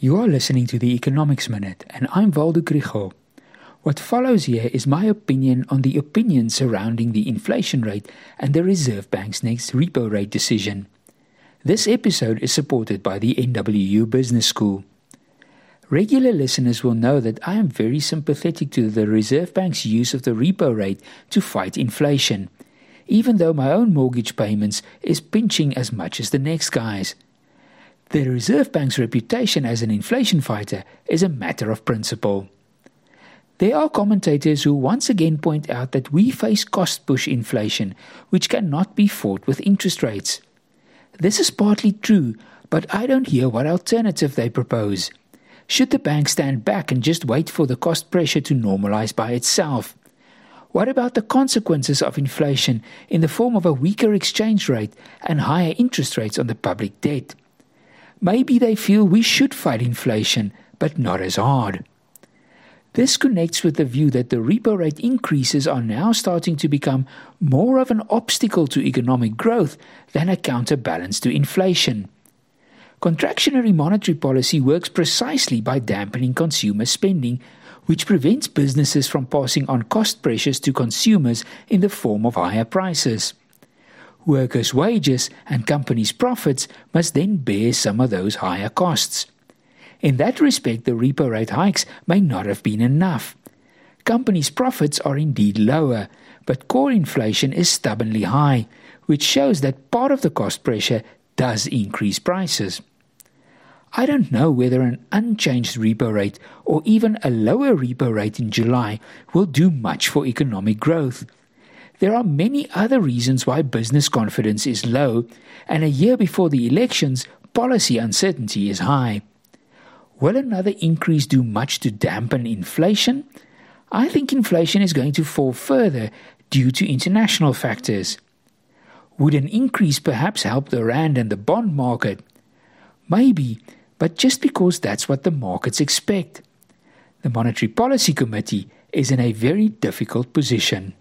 You are listening to the Economics Minute, and I'm Waldo Krugell. What follows here is my opinion on the opinions surrounding the inflation rate and the Reserve Bank's next repo rate decision. This episode is supported by the NWU Business School. Regular listeners will know that I am very sympathetic to the Reserve Bank's use of the repo rate to fight inflation, even though my own mortgage payments is pinching as much as the next guy's. The Reserve Bank's reputation as an inflation fighter is a matter of principle. There are commentators who once again point out that we face cost push inflation, which cannot be fought with interest rates. This is partly true, but I don't hear what alternative they propose. Should the bank stand back and just wait for the cost pressure to normalize by itself? What about the consequences of inflation in the form of a weaker exchange rate and higher interest rates on the public debt? Maybe they feel we should fight inflation, but not as hard. This connects with the view that the repo rate increases are now starting to become more of an obstacle to economic growth than a counterbalance to inflation. Contractionary monetary policy works precisely by dampening consumer spending, which prevents businesses from passing on cost pressures to consumers in the form of higher prices. Workers' wages and companies' profits must then bear some of those higher costs. In that respect, the repo rate hikes may not have been enough. Companies' profits are indeed lower, but core inflation is stubbornly high, which shows that part of the cost pressure does increase prices. I don't know whether an unchanged repo rate or even a lower repo rate in July will do much for economic growth. There are many other reasons why business confidence is low, and a year before the elections, policy uncertainty is high. Will another increase do much to dampen inflation? I think inflation is going to fall further due to international factors. Would an increase perhaps help the rand and the bond market? Maybe, but just because that's what the markets expect. The Monetary Policy Committee is in a very difficult position.